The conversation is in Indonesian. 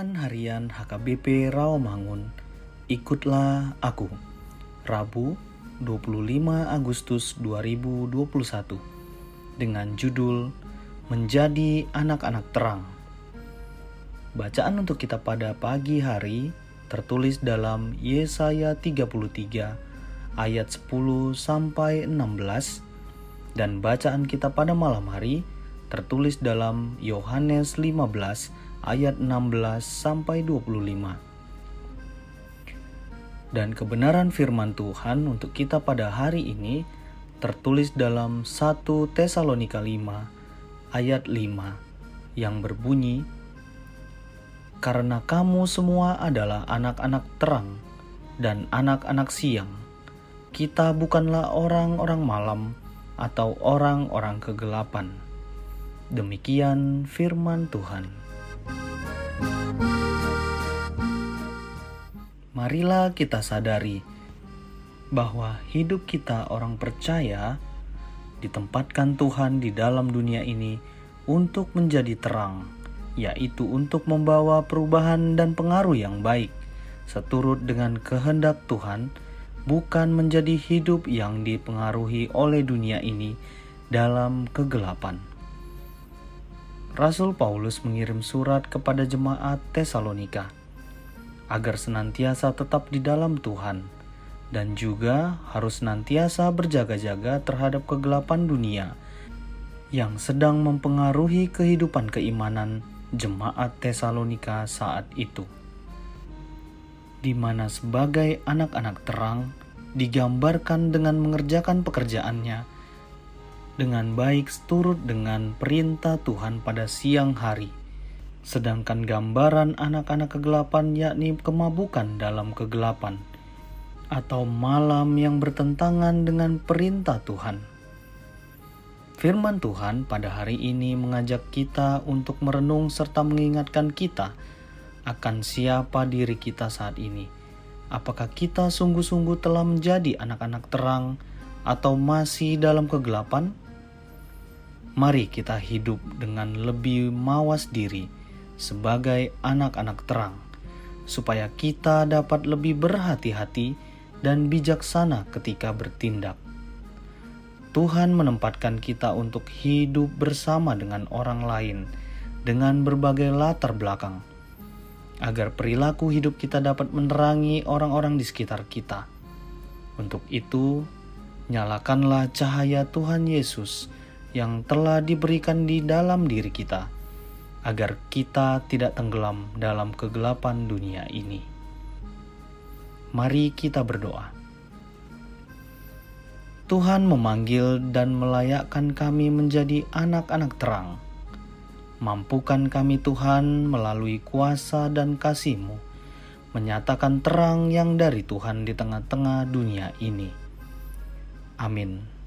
Harian HKBP Rawamangun. Ikutlah aku. Rabu, 25 Agustus 2021. Dengan judul Menjadi Anak-anak Terang. Bacaan untuk kita pada pagi hari tertulis dalam Yesaya 33 ayat 10 sampai 16 dan bacaan kita pada malam hari tertulis dalam Yohanes 15 ayat 16 sampai 25. Dan kebenaran firman Tuhan untuk kita pada hari ini tertulis dalam 1 Tesalonika 5 ayat 5 yang berbunyi Karena kamu semua adalah anak-anak terang dan anak-anak siang. Kita bukanlah orang-orang malam atau orang-orang kegelapan. Demikian firman Tuhan. Marilah kita sadari bahwa hidup kita orang percaya ditempatkan Tuhan di dalam dunia ini untuk menjadi terang, yaitu untuk membawa perubahan dan pengaruh yang baik, seturut dengan kehendak Tuhan, bukan menjadi hidup yang dipengaruhi oleh dunia ini dalam kegelapan. Rasul Paulus mengirim surat kepada jemaat Tesalonika agar senantiasa tetap di dalam Tuhan, dan juga harus senantiasa berjaga-jaga terhadap kegelapan dunia yang sedang mempengaruhi kehidupan keimanan jemaat Tesalonika saat itu, di mana sebagai anak-anak terang digambarkan dengan mengerjakan pekerjaannya dengan baik seturut dengan perintah Tuhan pada siang hari Sedangkan gambaran anak-anak kegelapan yakni kemabukan dalam kegelapan atau malam yang bertentangan dengan perintah Tuhan. Firman Tuhan pada hari ini mengajak kita untuk merenung serta mengingatkan kita akan siapa diri kita saat ini. Apakah kita sungguh-sungguh telah menjadi anak-anak terang atau masih dalam kegelapan? Mari kita hidup dengan lebih mawas diri sebagai anak-anak terang, supaya kita dapat lebih berhati-hati dan bijaksana ketika bertindak. Tuhan menempatkan kita untuk hidup bersama dengan orang lain dengan berbagai latar belakang, agar perilaku hidup kita dapat menerangi orang-orang di sekitar kita. Untuk itu, nyalakanlah cahaya Tuhan Yesus yang telah diberikan di dalam diri kita agar kita tidak tenggelam dalam kegelapan dunia ini. Mari kita berdoa. Tuhan memanggil dan melayakkan kami menjadi anak-anak terang. Mampukan kami Tuhan melalui kuasa dan kasih-Mu, menyatakan terang yang dari Tuhan di tengah-tengah dunia ini. Amin.